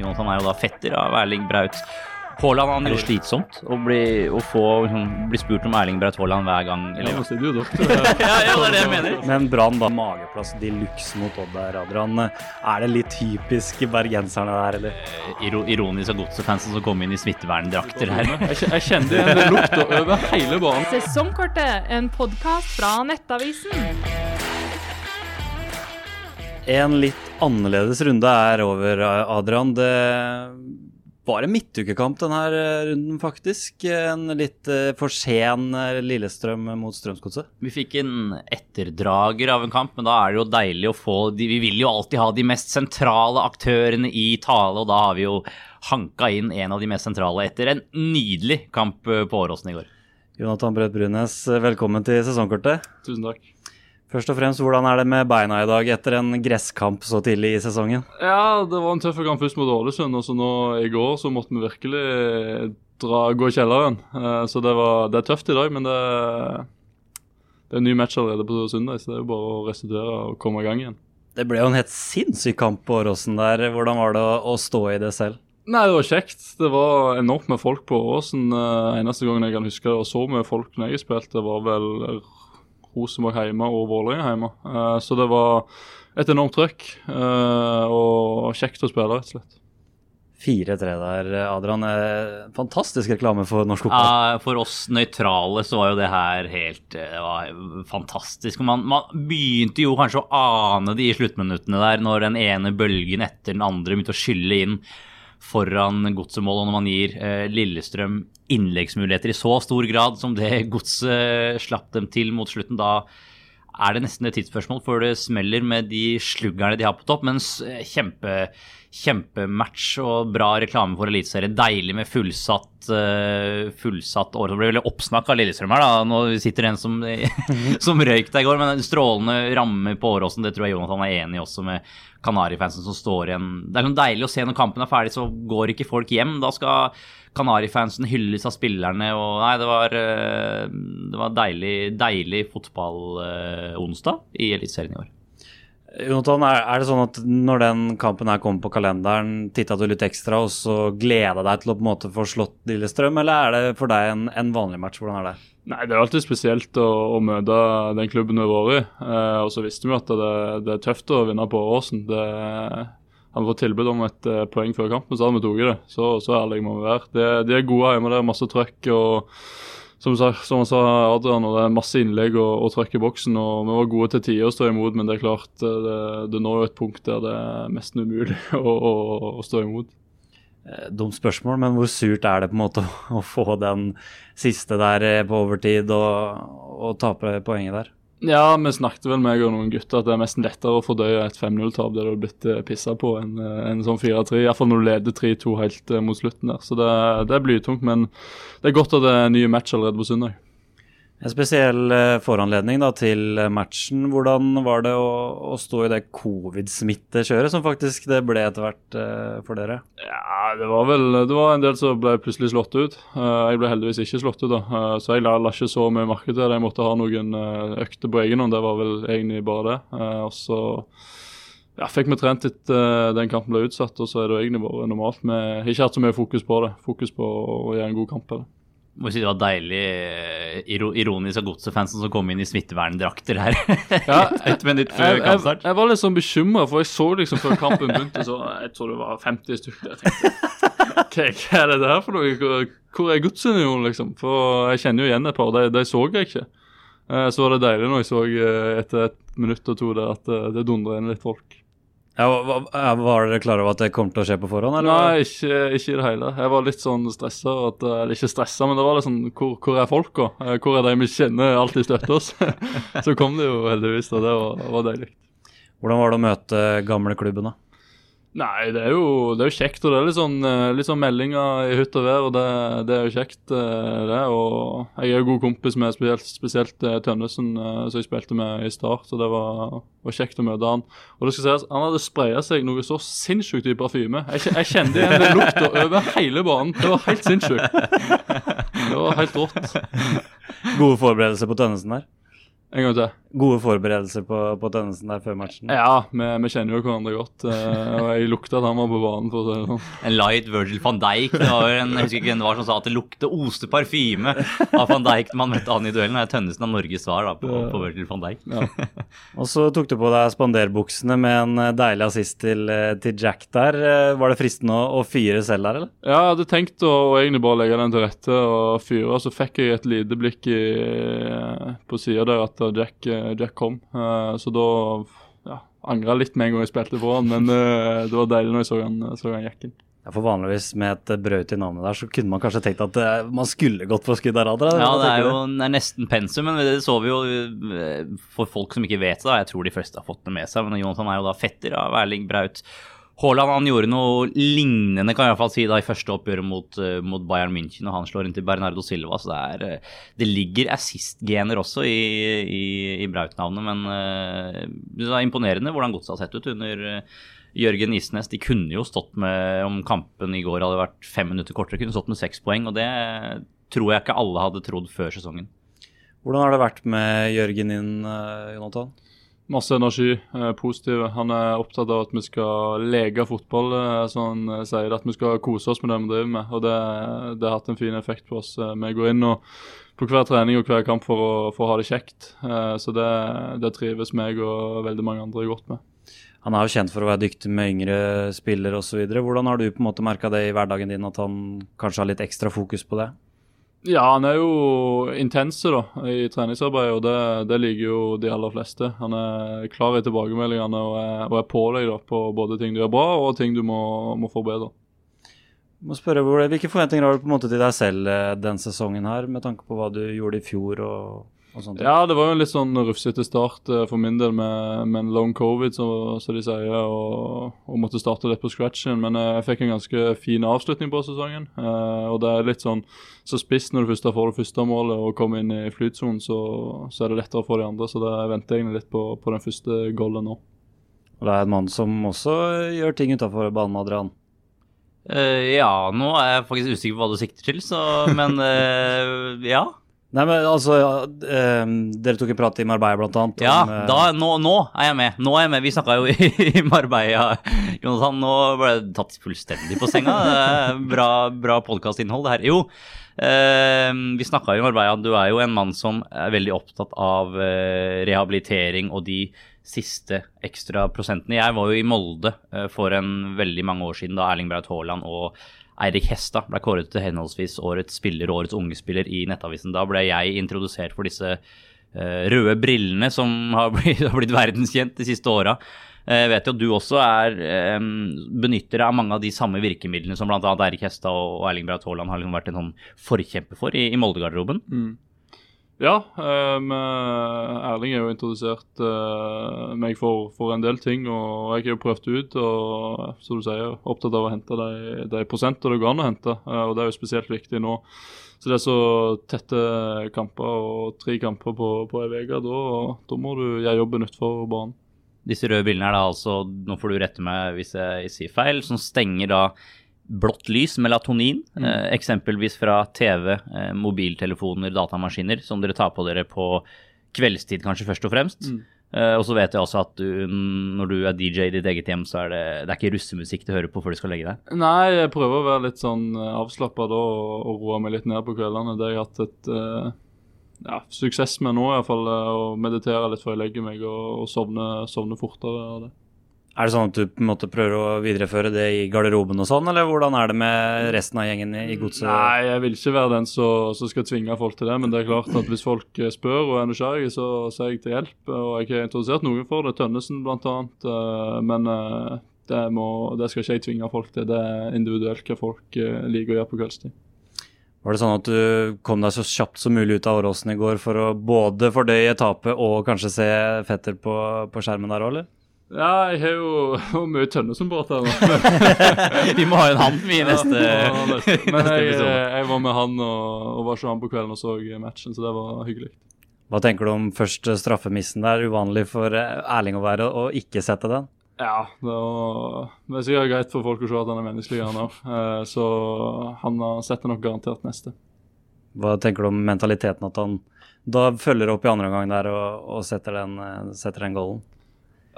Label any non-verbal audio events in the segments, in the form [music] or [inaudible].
Jonathan er jo da fetter av Erling Braut Haaland. Han er jo slitsomt å bli, å få, liksom, bli spurt om Erling Braut Haaland hver gang. Eller, [laughs] ja, ja, det er det jeg mener. Men Brann, da. Mageplass de luxe mot Odd der, Adrian. Er det litt typisk bergenserne der, eller? Eh, Iro, ironisk av godsefansen som kom inn i smitteverndrakter her. Jeg, kjenner igjen lukta over hele banen. Sesongkortet, en podkast fra Nettavisen. En litt annerledes runde er over, Adrian. Det var en midtukekamp denne runden, faktisk. En litt eh, for sen eh, Lillestrøm mot Strømsgodset. Vi fikk en etterdrager av en kamp, men da er det jo deilig å få de, Vi vil jo alltid ha de mest sentrale aktørene i tale, og da har vi jo hanka inn en av de mest sentrale etter en nydelig kamp eh, på Åråsen i går. Jonathan Brødt Brunes, velkommen til sesongkortet. Tusen takk. Først og fremst, hvordan er det med beina i dag etter en gresskamp så tidlig i sesongen? Ja, det var en tøff kamp først mot Ålesund, og så nå i går så måtte vi virkelig dra, gå i kjelleren. Eh, Så det, var, det er tøft i dag, men det, det er en ny match allerede på søndag, så det er jo bare å restituere og komme i gang igjen. Det ble jo en helt sinnssyk kamp på Åråsen der. Hvordan var det å, å stå i det selv? Nei, det var kjekt. Det var enormt med folk på Åsen. Eh, Eneste gangen jeg kan huske det var så mye folk når jeg spilte, var vel Rosenborg hjemme og Vålerenga hjemme. Uh, Så det var et enormt trøkk uh, og kjekt å spille, rett og slett. 4-3 der, Adrian. Eh, Fantastisk reklame for norsk fotball. Ja, for oss nøytrale så var jo det her helt Det var fantastisk. Man, man begynte jo kanskje å ane det i sluttminuttene der, når den ene bølgen etter den andre begynte å skylle inn foran godsemål, og når man gir eh, Lillestrøm innleggsmuligheter i så stor grad som det godset slapp dem til mot slutten, da er det nesten et tidsspørsmål før det smeller med de sluggerne de har på topp. Mens eh, kjempe, kjempematch og bra reklame for Eliteserien. Deilig med fullsatt, uh, fullsatt år. Det ble veldig oppsnakk av Lillestrøm her, da. Nå sitter det en som, [laughs] som røyk der i går. Men en strålende ramme på Åråsen, det tror jeg Jonathan er enig i også med Kanarifansen som står igjen. Det er sånn deilig å se når kampen er ferdig, så går ikke folk hjem. Da skal Kanarifansen hylles av spillerne. og Nei, det var, eh, det var deilig, deilig fotball-onsdag i Eliteserien i år. Jonathan, er, det sånn at når den kampen her kommer på kalenderen, titta du litt ekstra og så gleda deg til å på en måte få slått Lillestrøm, eller er det for deg en, en vanlig match? Hvordan er det? Nei, Det er alltid spesielt å, å møte den klubben vi har vært i. Eh, og så visste vi at det, det er tøft å vinne på Åråsen. Hadde vi fått tilbud om et eh, poeng før kampen, så hadde vi tatt det. Så, så ærlige må vi være. De er gode hjemme, det er masse trøkk. og som, som han sa, Adrian, og det er masse innlegg og, og trøkk i boksen. og Vi var gode til tider å stå imot, men det er klart, eh, det, det når jo et punkt der det er nesten umulig [laughs] å, å, å stå imot. Eh, Dumt spørsmål, men hvor surt er det på en måte å, [laughs] å få den siste der eh, på overtid og, og tape poenget der? Ja, vi snakket vel med noen gutter at det er nesten lettere å fordøye et 5-0-tap der du har blitt eh, pissa på enn eh, en sånn 4-3. Iallfall når du leder 3-2 helt eh, mot slutten der. Så det, det blir tungt, men det er godt at det er en ny match allerede på søndag. En spesiell eh, foranledning da, til eh, matchen. Hvordan var det å, å stå i det covid-smittekjøret som faktisk det ble etter hvert eh, for dere? Ja, det var vel Det var en del som ble plutselig slått ut. Jeg ble heldigvis ikke slått ut, da. Så jeg la, ikke så mye merke til det. Jeg måtte ha noen økter på egen hånd. Det var vel egentlig bare det. Og så ja, fikk vi trent etter den kampen ble utsatt, og så er det egentlig bare normalt. Vi har ikke hatt så mye fokus på det. Fokus på å gjøre en god kamp. Eller. Må si det var deilig eh, ironisk av godsefansen som kom inn i smitteverndrakter her. [laughs] Ja, Et minutt før Jeg, jeg, kampstart. jeg var litt sånn bekymra, for jeg så liksom før kampen begynte, så jeg tror det var 50 stykker. Jeg tenkte hva, hva er det der for noe? Hvor, er Gudsunionen, liksom? For jeg kjenner jo igjen et par, de, de så jeg ikke. Eh, Så var det deilig når jeg så eh, etter et minutt og to der at det dundra inn litt folk. Ja, var dere klar over at det kom til å skje på forhånd? Eller? Nei, ikke, ikke i det hele. Jeg var litt sånn stressa. eh, Eller ikke stressa, men det var litt sånn Hvor, hvor er folka? Eh, Hvor er de vi kjenner alltid støtter oss? [laughs] Så kom det jo heldigvis, og det var, var deilig. Hvordan var det å møte gamleklubben, da? Nei, det er jo, det er jo kjekt, og det er litt sånn, eh, litt sånn meldinger i hytt og vær, og det, det er jo kjekt, eh, det. Og jeg er jo god kompis med spesielt, spesielt eh, Tønnesen, som jeg spilte med i start, så det var, var kjekt å møte han. Og det skal sies, han hadde spraya seg noe så sinnssykt i parfyme. Jeg, jeg kjente igjen den lukta over hele banen. Det var helt sinnssykt. Det var helt rått. Gode forberedelser på Tønnesen der? En gang til. Gode forberedelser på, på Tønnesen der før matchen? Ja, vi, vi kjenner jo hverandre godt. eh, og jeg lukta at han var på banen, for å si det sånn. En light Virgil van Dijk. Det var en, jeg husker ikke hvem det var som sa at det lukte oste parfyme av van Dijk når man møtte han i duellen. Det er Tønnesen av Norges svar da, på, på Virgil van Dijk. Ja. [laughs] Og så tok du på deg spanderbuksene med en eh, deilig assist til, eh, til Jack der. Var det fristende å, å fyre selv der, eller? Ja, jeg hadde tenkt å, å egentlig bare legge den til rette og fyre. Så fikk jeg et lite blikk i, på sida der at Jack, eh, Jack kom. Eh, Så da ja, angra litt med en gang jeg spilte på han, men eh, det var deilig når jeg så han, så han jekken. Ja, for vanligvis med et brød i navnet der, så kunne man kanskje tenkt at eh, man skulle gått for skudd av radar. Ja, det er jo det er nesten pensum, men det så vi jo eh, for folk som ikke vet det. Jeg tror de fleste har fått det med seg, men Jonathan er jo da fetter av Erling Braut Haaland. Han gjorde noe lignende kan jeg i hvert fall si, da i første oppgjøret mot, eh, mot Bayern München, og han slår inn til Bernardo Silva. Så det, er, eh, det ligger assist-gener også i, i, i Braut-navnet, men eh, det er imponerende hvordan godset har sett ut under Jørgen Isnes. De kunne jo stått med, om kampen i går hadde vært fem minutter kortere, kunne stått med seks poeng, og det tror jeg ikke alle hadde trodd før sesongen. Hvordan har det vært med Jørgen inn, Jonathan? Masse energi, eh, positiv. Han er opptatt av at vi skal leke fotball, eh, som han eh, sier. At vi skal kose oss med det vi driver med. Og det, det har hatt en fin effekt på oss. Vi går inn og, på hver trening og hver kamp for å, for å ha det kjekt. Så det, det trives meg og veldig mange andre godt med. Han er jo kjent for å være dyktig med yngre spillere osv. Hvordan har du på en måte merka det i hverdagen din, at han kanskje har litt ekstra fokus på det? Ja, han er jo intense da, i treningsarbeidet, og det, det liker jo de aller fleste. Han er klar i tilbakemeldingene og er, og er på deg da, på både ting du gjør bra og ting du må, må forbedre. Må spørre, Hvilke forventninger har du på en måte til deg selv eh, den sesongen her, med tanke på hva du gjorde i fjor og? Ja, det var jo en litt sånn rufsete start eh, for min del med, med en long covid, som som de sier, og, og måtte starte litt på scratchen. Men eh, jeg fikk en ganske fin avslutning på sesongen. eh, og det er litt sånn så spiss når du først får det første målet og kommer inn i flytsonen, så, så er det lettere for de andre. Så det venter jeg egentlig litt på, på den første goalen nå. Og det er en mann som også gjør ting utafor banen, Adrian. Uh, ja, nå er jeg faktisk usikker på hva du sikter til, så Men uh, ja. Nei, men altså eh, Dere tok en prat i Marbella, blant annet. Ja, om, eh, da, nå, nå er jeg med. Nå er jeg med. Vi snakka jo [laughs] i, i Marbella, Jonathan. Nå ble jeg tatt fullstendig på senga. Bra, bra podkastinnhold, det her. Jo, eh, vi snakka jo i Marbella. Du er jo en mann som er veldig opptatt av eh, rehabilitering og de siste ekstra prosentene. Jeg var jo i Molde for en veldig mange år siden da Erling Braut Haaland og Eirik Hestad ble kåret til henholdsvis årets spiller og årets unge spiller i Nettavisen. Da ble jeg introdusert for disse eh, røde brillene som har blitt, [laughs] har blitt verdenskjent de siste åra. Jeg vet jo at du også er eh, benytter av mange av de samme virkemidlene som bl.a. Eirik Hestad og Erling Braut Haaland har liksom vært en sånn forkjemper for i, i Molde-garderoben. Ja, um, Erling har jo introdusert uh, meg for, for en del ting, og jeg har jo prøvd ut. Og som du sier, opptatt av å hente de, de prosenter det går an å hente. Uh, og det er jo spesielt viktig nå. Så det er så tette kamper og tre kamper på, på ei uke. Da, da må du gjøre jobben utenfor banen. Disse røde bildene er da altså, nå får du rette meg hvis jeg sier feil, som stenger da blått lys, melatonin, eh, eksempelvis fra TV, eh, mobiltelefoner, datamaskiner, som dere tar på dere på kveldstid kanskje først og fremst. Eh, og så vet jeg også at du, når du er DJ i ditt eget hjem, så er det, det er ikke russemusikk du hører på før du skal legge deg. Nei, jeg prøver å være litt sånn avslappa da og, og roe meg litt ned på kveldene. Det har jeg hatt et uh, ja, suksess med nå, iallfall. Å meditere litt før jeg legger meg og, og sovne, sovne fortere av det. Er det sånn at du på en måte prøver å videreføre det i garderoben og sånn, eller hvordan er det med resten av gjengen i godset? Nei, jeg vil ikke være den som skal tvinge folk til det, men det er klart at hvis folk eh, spør og er nysgjerrige, så, så er jeg til hjelp. Og jeg har introdusert noen for det, Tønnesen bl.a., men eh, det, må, det skal ikke jeg tvinge folk til. Det er individuelt hva folk eh, liker å gjøre på kveldstid. Var det sånn at du kom deg så kjapt som mulig ut av Åråsen i går for å både fordøye tapet og kanskje se Fetter på, på skjermen der òg, eller? Ja, jeg har jo mye Tønnesen-båter nå. [laughs] Vi må ha en han i neste, Ja. Men jeg, episode. jeg var med han og, og var ikke han på kvelden og så matchen, så det var hyggelig. Hva tenker du om først straffemissen der? Uvanlig for eh, Erling å være å ikke sette den. Ja, det, var, det er sikkert greit for folk å se at han er menneskelig, han òg. Så han setter nok garantert neste. Hva tenker du om mentaliteten at han da følger opp i andre omgang der og, og setter den, eh, setter den goalen?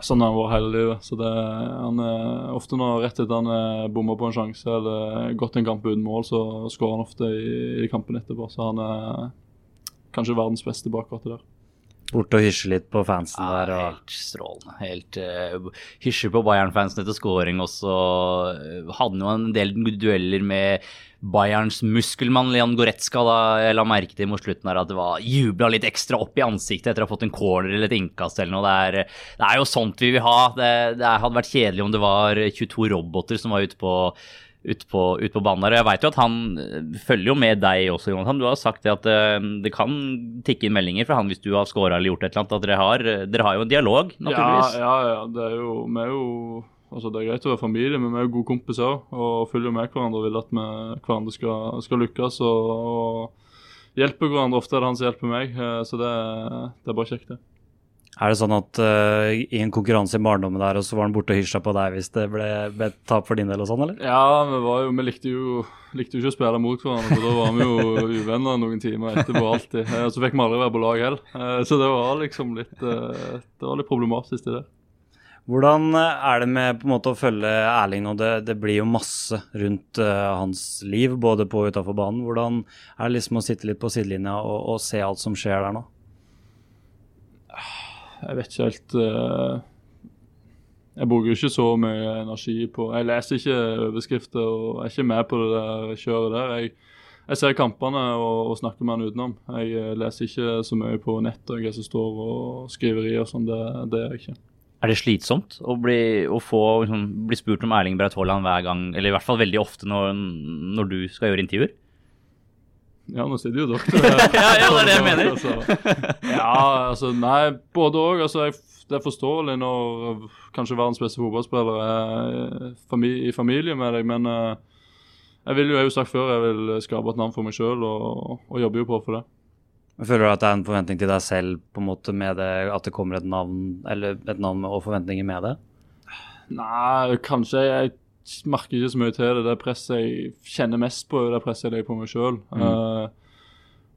Sånn har han vært hele livet. Så det, han er ofte når rett etter han er bomma på en sjanse eller gått en kamp uten mål, så skårer han ofte i, i kampen etterpå. Så han er kanskje verdens beste bak akkurat det der. Borte og hysje litt på fansen Ja, der. Og, helt strålende. Helt uh, Hysje på Bayern-fansen etter scoring også. Uh, hadde jo en del dueller med Bayerns muskelmann Leon Goretzka da jeg la merke til mot slutten her at det var jubla litt ekstra opp i ansiktet etter å ha fått en corner eller et innkast eller noe. Det er, det er jo sånt vi vil ha. Det, det hadde vært kjedelig om det var 22 roboter som var ute på ut på, ut på banen der. Og jeg veit jo at han eh, følger jo med deg også, Jonathan. Du har sagt det at uh, det kan tikke inn meldinger fra han hvis du har scora eller gjort et eller annet. At dere har, dere har jo en dialog, naturligvis. Ja, ja, ja. Det er jo, vi er jo altså Det er greit å være familie, men vi er jo gode kompiser. Og følger med hverandre og vil at vi, hverandre skal, skal lykkes. Og, og hjelper hverandre. Ofte er det han som hjelper meg, så det, det er bare kjekt, det. Er det sånn at uh, i en konkurranse i barndommen der, og så var han borte og hysja på deg hvis det ble, ble tap for din del og sånn, eller? Ja, vi, var jo, vi likte, jo, likte jo ikke å spille mot hverandre, for da var vi jo [laughs] uvenner noen timer etterpå alltid. Uh, så fikk vi aldri være på lag heller. Uh, så det var liksom litt, det var litt problematisk i det. Hvordan er det med på en måte å følge Erling nå? Det, det blir jo masse rundt hans liv, både på og utafor banen. Hvordan er det liksom å sitte litt på sidelinja og, og se alt som skjer der nå? Jeg vet ikke helt uh, Jeg bruker ikke så mye energi på Jeg leser ikke overskrifter og er ikke med på det der kjøret der. Jeg, jeg ser kampene og, og, snakker med han utenom. Jeg eh, leser ikke så mye på nettet hva som står og skriverier og sånn. Det, det er jeg ikke. Er det slitsomt å bli, å få, liksom, bli spurt om Erling Braut Haaland hver gang, eller i hvert fall veldig ofte når, når du skal gjøre intervjuer? Ja, nå sitter jo doktor [laughs] her. ja, ja, det er det jeg mener. Altså, ja, altså, nei, både òg. Altså, det er forståelig når kanskje verdens beste fotballspiller er i familie med deg, men uh, jeg vil jo, jeg har jo sagt før, jeg vil skape et navn for meg sjøl, og, og, jobber jo på for det. Føler du at det er en forventning til deg selv på en måte med det, at det kommer et navn eller et navn og forventninger med det? Nei, kanskje jeg merker ikke så mye til det. Det presset jeg kjenner mest på, det presset jeg legger på meg sjøl. Mm. Uh,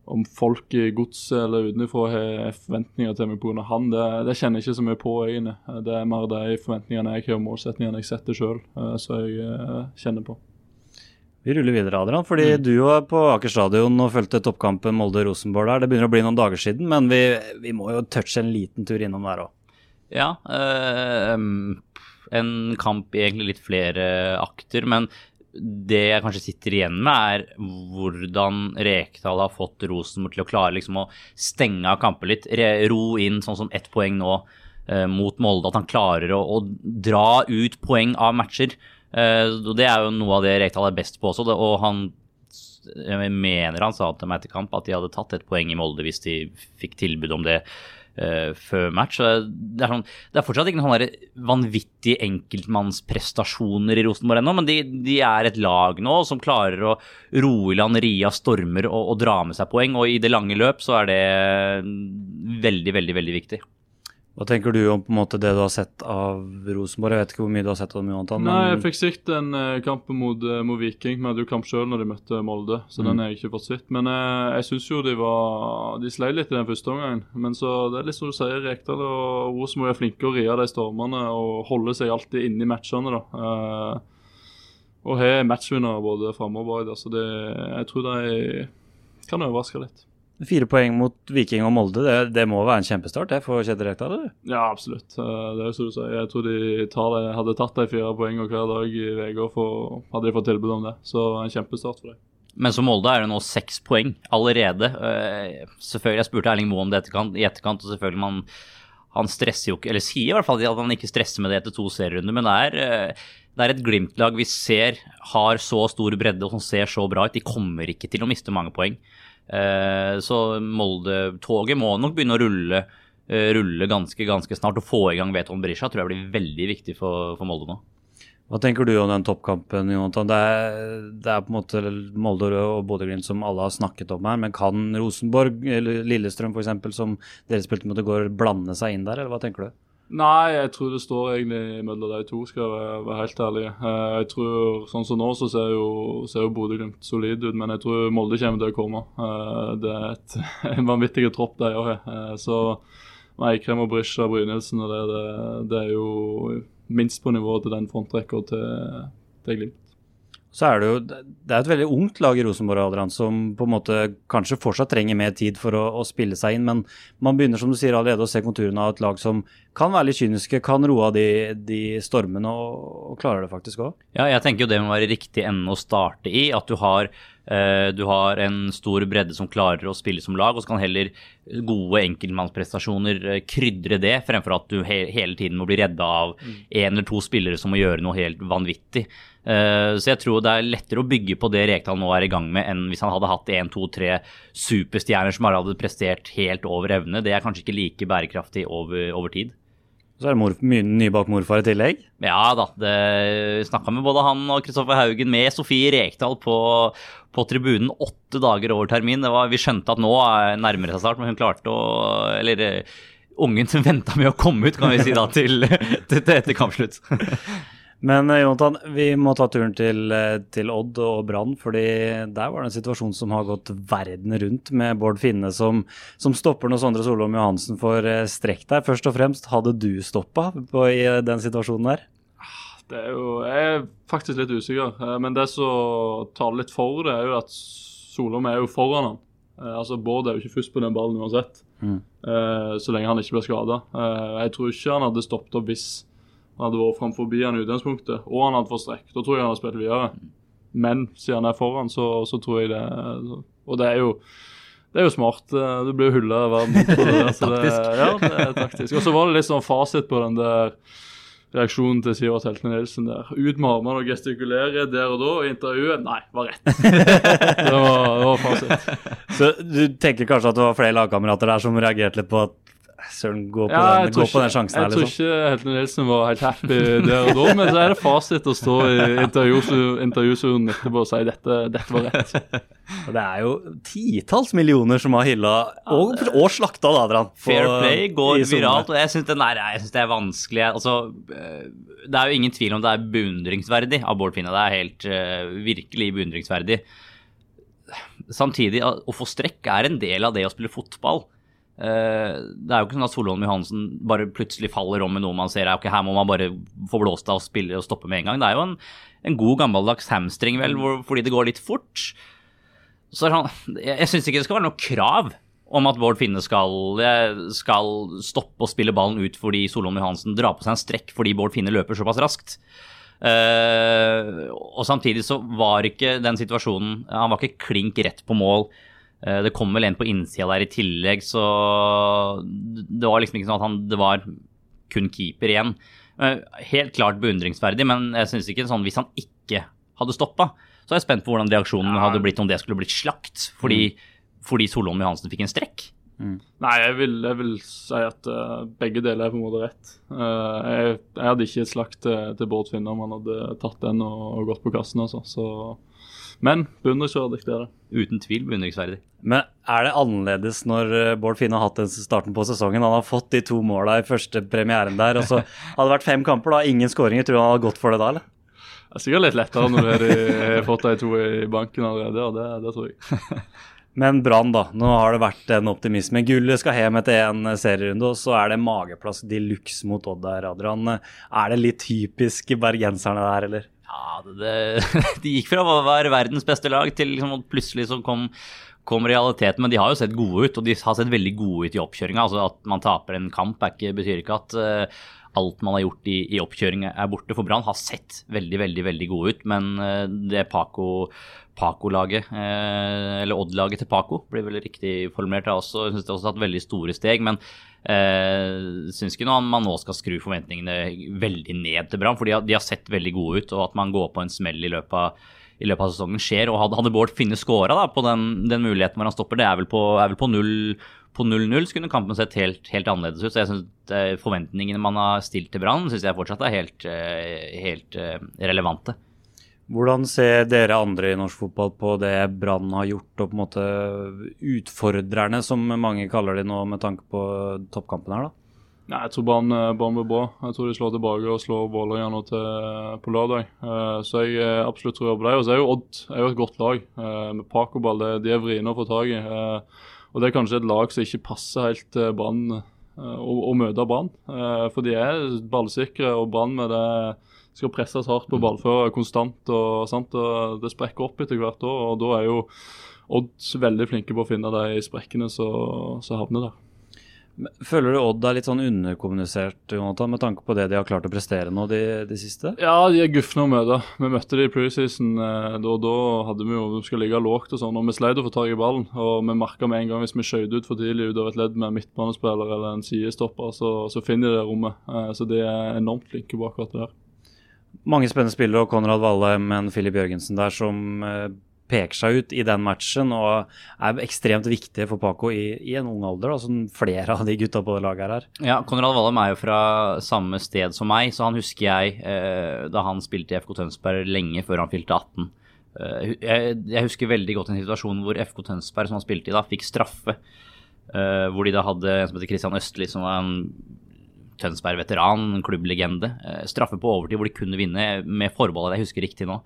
om folk i godset eller utenfra har forventninger til meg pga. han, det, det, kjenner jeg ikke så mye på egentlig. Det er mer de forventningene jeg har og målsetningene jeg setter sjøl, uh, som jeg uh, kjenner på. Vi ruller videre, Adrian. fordi mm. du var på Aker stadion og fulgte toppkampen Molde-Rosenborg der. Det begynner å bli noen dager siden, men vi, vi må jo touche en liten tur innom der òg. Ja, øh, en kamp i egentlig litt flere akter. Men det jeg kanskje sitter igjen med, er hvordan Rekdal har fått Rosenborg til å klare liksom å stenge av kamper litt. Ro inn sånn som ett poeng nå eh, mot Molde. At han klarer å, å, dra ut poeng av matcher. Eh, det er jo noe av det Rekdal er best på også. Det, og han jeg mener han sa til meg etter kamp at de hadde tatt et poeng i Molde hvis de fikk tilbud om det uh, før match. Det er, sånn, det er, fortsatt ikke noen vanvittige enkeltmannsprestasjoner i Rosenborg ennå, men de, de, er et lag nå som klarer å roe i land ria stormer og, og dra med seg poeng. Og i det lange løp så er det veldig, veldig, veldig viktig. Hva tenker du om på en måte det du har sett av Rosenborg? Jeg vet ikke hvor mye du har sett av dem, Jonathan. Nei, jeg fikk sett en uh, kamp mot, uh, mot, Viking. Vi hadde jo kamp sjøl når de møtte Molde, så mm. den har jeg ikke fått sett. Men uh, jeg syns jo de var De sleit litt i den første omgangen. Men så det er litt som du sier, Rekdal og Rosenborg er flinke å rie de stormene og holde seg alltid inne i matchene, da. og har matchvinnere både framme og bak. Så det, jeg tror de kan overraske litt. Fire poeng mot Viking og Molde, det, det må være en kjempestart det for Kjetil Rekdal? Ja, absolutt. Eh, det er jo som du sier. Jeg tror de det, hadde tatt de fire poengene hver dag i uka, hadde de fått tilbud om det. Så en kjempestart for dem. Men som Molde er det nå seks poeng allerede. Eh, selvfølgelig, Jeg spurte Erling Moe om det i etterkant, og selvfølgelig man, han stresser jo ikke, eller sier i hvert fall at han ikke stresser med det etter to serierunder, men det er eh, det er et Glimt-lag vi ser har så stor bredde og som ser så bra ut. De kommer ikke til å miste mange poeng. Eh, så Molde-toget må nok begynne å rulle, eh, rulle ganske, ganske snart. Å få i gang Veton Berisha tror jeg blir veldig viktig for, for, Molde nå. Hva tenker du om den toppkampen, Jonathan? Det er, det er på en måte Molde og Bodø-Glimt som alle har snakket om her, men kan Rosenborg eller Lillestrøm f.eks., som dere spilte mot i går, blande seg inn der, eller hva tenker du? Nei, jeg tror det står egentlig mellom de to, skal jeg være, helt ærlig. Eh, jeg tror, Sånn som nå, så ser jo, jo Bodø-Glimt solid ut, men jeg tror Molde kommer til å komme. Eh, det er et, [laughs] en vanvittig tropp de òg har. Eh, så Eikrem og Brisja Brynildsen og det, det, det er jo minst på nivået til den frontrekka til, til Glimt. Så er det jo det er et veldig ungt lag i Rosenborg Adrian, som på en måte kanskje fortsatt trenger mer tid for å, å, spille seg inn, men man begynner som du sier allerede å se konturene av et lag som kan være litt kyniske, kan roe av de, de stormene og, og, klarer det faktisk òg. Ja, jeg tenker jo det må være riktig ende å starte i. At du har, du har en stor bredde som klarer å spille som lag, og så kan heller gode enkeltmannsprestasjoner eh, krydre det, fremfor at du he hele tiden må bli redda av én eller to spillere som må gjøre noe helt vanvittig. Eh, så jeg tror det er lettere å bygge på det Rekdal nå er i gang med, enn hvis han hadde hatt én, to, tre superstjerner som bare hadde prestert helt over evne. Det er kanskje ikke like bærekraftig over, over tid. Så er det mor, mye nybakt morfar i tillegg? Ja da. det Snakka med både han og Kristoffer Haugen med Sofie Rekdal på, på tribunen åtte dager over termin. Var, vi skjønte at nå nærmer det seg snart, men hun klarte å Eller eh, ungen som venta med å komme ut, kan vi si da, til, [laughs] til, til etter kampslutt. [laughs] Men eh, Jonathan, vi må ta turen til, eh, til Odd og Brann, fordi der var det en situasjon som har gått verden rundt, med Bård Finne som, som stopper når Sondre Solholm Johansen får eh, strekk der. Først og fremst, hadde du stoppa i den situasjonen der? Det er jo, Jeg er faktisk litt usikker, men det som taler litt for det, er jo at Solholm er jo foran han. Altså Bård er jo ikke først på den ballen uansett, mm. så lenge han ikke blir skada. Jeg tror ikke han hadde stoppet opp hvis han hadde vært framfor han i utgangspunktet, og han hadde fått strekk. Da tror jeg han hadde spilt videre. Men siden han er foran, så, så, tror jeg det Og det er jo det er jo smart. Du blir jo hylla av verden. [laughs] taktisk. ja, det er taktisk. Og så var det litt sånn fasit på den der reaksjonen til Sivert Heltene Nilsen der. Ut med armene og gestikulere der og da, og intervjuet Nei, var rett. [laughs] det, var, det var fasit. Så du tenker kanskje at det var flere lagkamerater der som reagerte litt på at Søren, gå, på, ja, den, gå på den sjansen her, liksom. Jeg tror ikke Helten Nilsen var helt happy der og da, men så er det fasit å stå i intervjusonen etterpå og si dette, dette var rett. Og det er jo titalls millioner som har hylla og, og slakta Adrian. Fair play går viralt, og jeg syns det er vanskelig. Altså, eh, det er jo ingen tvil om det er beundringsverdig av Bård Finne. Det er helt uh, virkelig beundringsverdig. Samtidig, å få strekk er en del av det å spille fotball. Eh, det er jo ikke sånn at Solholm Johansen bare plutselig faller om med noe man ser. Okay, her må man bare få blåst av og spille og stoppe med en gang. Det er jo en, en god gammeldags hamstring, vel, hvor, fordi det går litt fort. Så han, jeg, jeg syns ikke det skal være noe krav om at Bård Finne skal, eh, skal stoppe å spille ballen ut fordi Solholm Johansen drar på seg en strekk fordi Bård Finne løper såpass raskt. Uh, og samtidig så var ikke den situasjonen Han var ikke klink rett på mål det kom vel en på innsida der i tillegg, så det var liksom ikke sånn at han, det var kun keeper igjen. Eh, helt klart beundringsverdig, men jeg synes ikke sånn hvis han ikke hadde stoppa, så er jeg spent på hvordan reaksjonen ja. hadde blitt om det skulle blitt slakt fordi, mm. fordi Solholm Johansen fikk en strekk. Mm. Nei, jeg vil, jeg vil, si at uh, begge deler er på en måte rett. Uh, jeg, jeg, hadde ikke et slakt til, til Bård Finne om han hadde tatt den og, og gått på kassen. Altså. Så men beundringsverdig, det er det. Uten tvil beundringsverdig. Men er det annerledes når eh, Bård Finne har hatt den starten på sesongen? Han har fått de to måla i første premieren der, og så [laughs] hadde det vært fem kamper, da, ingen skåringer. Tror du han hadde gått for det da, eller? Det er sikkert litt lettere når du har fått de to i banken allerede, og det, det tror jeg. [laughs] Men Brann, da. Nå har det vært en optimisme. Gullet skal hjem etter en serierunde, og så er det mageplass de luxe mot Odd der, Adrian. Er det litt typisk bergenserne der, eller? Ja, det, [laughs] De gikk fra å være verdens beste lag til liksom, plutselig så kom, kom realiteten. Men de har jo sett gode ut, og de har sett veldig gode ut i oppkjøringa. Altså at man taper en kamp ikke, betyr ikke at uh, alt man har gjort i, i oppkjøring er borte. For Brann har sett veldig, veldig veldig gode ut, men uh, det Paco Paco-laget, eh, eller Odd-laget til Paco, blir vel riktig formulert. Jeg også, synes det har også tatt veldig store steg. Men eh, syns ikke noe man nå skal skru forventningene veldig ned til Brann. For de har, de har, sett veldig gode ut, og at man går på en smell i løpet av, i løpet av sesongen skjer. Og hadde, hadde Bård Finne skåra på den, den, muligheten hvor han stopper, det er vel på, er vel på null på 0-0 så kunne kampen sett helt, helt, annerledes ut. Så jeg synes eh, Forventningene man har stilt til Brann, syns jeg fortsatt er helt, eh, helt relevante. Hvordan ser dere andre i norsk fotball på det Brann har gjort, og på en måte utfordrerne, som mange kaller de nå med tanke på toppkampen her, da? Nei, Jeg tror Brann eh, blir bra. Jeg tror de slår tilbake og slår Vålerenga nå til på lørdag. Eh, så jeg eh, absolutt tror på det. Og så er jo Odd er jo et godt lag. Eh, med Pacoball, de er vriene å få tak i. Eh, og det er kanskje et lag som ikke passer helt til Brann eh, å, møte Brann. Eh, for de er ballsikre, og Brann med det skal presses hardt på ballfører konstant. og, og Det sprekker opp etter hvert år, og da er jo Odds veldig flinke på å finne de sprekkene som havner der. Føler du Odd er litt sånn underkommunisert, Jonathan, med tanke på det de har klart å prestere nå de, de siste? Ja, de er gufne å møte. Vi møtte de i preseason. Da Da, da hadde vi jo vi skulle ligge lågt og sånn, og vi sleit å få tak i ballen. Og vi merka med en gang hvis vi skjøt ut for tidlig ut av et ledd med en midtbanespiller eller en sidestopper, så, så finner de det rommet. Eh, Så de er enormt flinke på akkurat det der. Mange spennende spillere, og Konrad Valheim og Filip Jørgensen der som eh, peker seg ut i den matchen og er ekstremt viktige for Paco i, i en ung alder, da, som flere av de gutta på det laget her er. Ja, Konrad Wallem er jo fra samme sted som meg, så han husker jeg eh, da han spilte i FK Tønsberg lenge før han fylte 18. Eh, jeg, jeg husker veldig godt en situasjon hvor FK Tønsberg, som han spilte i da, fikk straffe. eh, hvor de da hadde en som heter Christian Østli, som var en Tønsberg-veteran, en klubblegende. eh, straffe på overtid hvor de kunne vinne med forbehold, jeg husker riktig nå.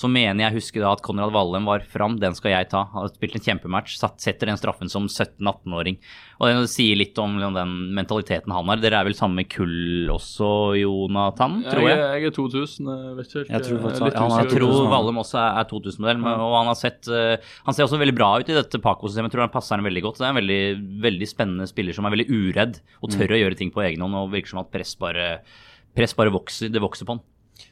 Så mener jeg husker da at Konrad Vallem var fram, den skal jeg ta. Han har spilt en kjempematch, satt, setter den straffen som 17-18-åring. Og det sier litt om liksom, den mentaliteten han har. Dere er vel samme kull også, Jonathan, tror jeg, jeg? jeg er 2000, jeg vet ikke. Jeg tror eh, faktisk han Jeg tror Vallem også er, er 2000-modell, Ja. og han har sett eh, Han ser også veldig bra ut i dette Paco-systemet. Jeg tror han passer ham veldig godt. Det er en veldig, veldig spennende spiller som er veldig uredd og tør å gjøre ting på egen hånd. Og virker som at press bare, press bare vokser. Det vokser på han.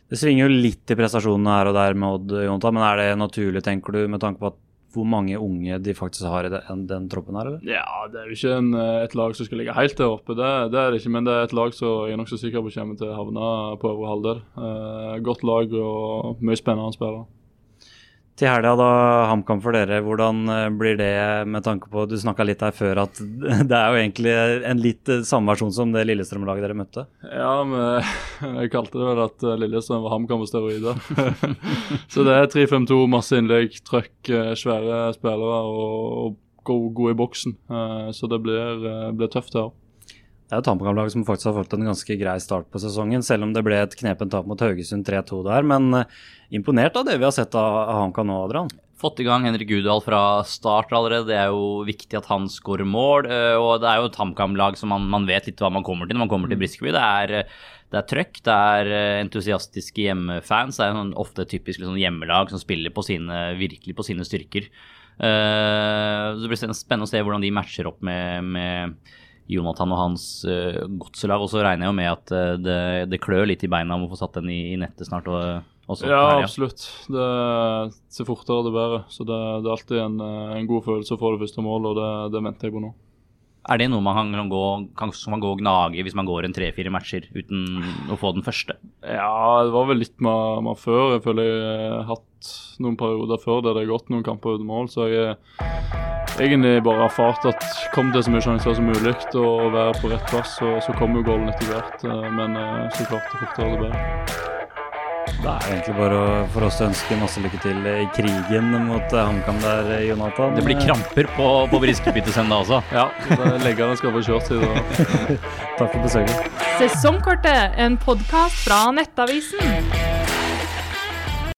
Det svinger jo litt i prestasjonene her og der med Odd, Jonta, men er det naturlig, tenker du, med tanke på at hvor mange unge de faktisk har i den, den troppen her, eller? Ja, det er jo ikke en, eh, et lag som skal ligge helt der oppe, det, det er det ikke. Men det er et lag som jeg er nokså sikker på kommer til å havne på øvre halvdel. Eh, godt lag og mye spennende spillere. Til helga, da, HamKam for dere, hvordan eh, blir det med tanke på Du snakka litt her før at [laughs] det er jo egentlig en litt eh, samme versjon som det Lillestrøm-laget dere møtte. Ja, men [laughs] jeg kalte det vel at eh, Lillestrøm var HamKam og steroider. [laughs] så det er 3-5-2, masse innlegg, trøkk, svære spillere og, og gode, i boksen. Så det blir, blir tøft her. Det er et HamKam-lag som faktisk har fått en ganske grei start på sesongen, selv om det ble et knepent tap mot Haugesund 3-2 der. Men eh, imponert av det vi har sett av HamKam nå, Adrian. Fått i gang Henrik Gudal fra start allerede. Det er jo viktig at han skårer mål. eh, Og det er jo et HamKam-lag som man, man vet litt hva man kommer til når man kommer til Briskeby. Det er, eh, det er trøkk, det er entusiastiske hjemmefans. Det er sånn, ofte et typisk liksom, hjemmelag som spiller på sine, virkelig på sine styrker. Uh, Det blir spennende å se hvordan de matcher opp med, med Jonathan og hans uh, godselag. Og så regner jeg jo med at uh, det, det klør litt i beina om å få satt den i, i nettet snart. Og, også, Ja, her, absolutt. Det ser fortere det bedre. Så det, det er alltid en, en god følelse å få det første målet, og det, det venter jeg på nå. Er det noe man kan, gå, kan, man gå og gnage hvis man går en tre-fire matcher uten å få den første? Ja, det var vel litt med, med før. Jeg føler jeg har hatt noen perioder før der det har gått noen kamper uten mål, så jeg egentlig bare erfart at kom det så mye sjanser som mulig og være på rett plass, og så kommer jo goalen etter hvert. Eh, Men eh, så klart det fortere det bedre. Det er egentlig bare for oss å ønske masse lykke til i krigen mot eh, HamKam der, Jonathan. Det blir kramper på, på Briskeby også. [laughs] Ja, Leggene skal få kjørt seg. [laughs] Takk for besøket. Sesongkortet, en podkast fra Nettavisen.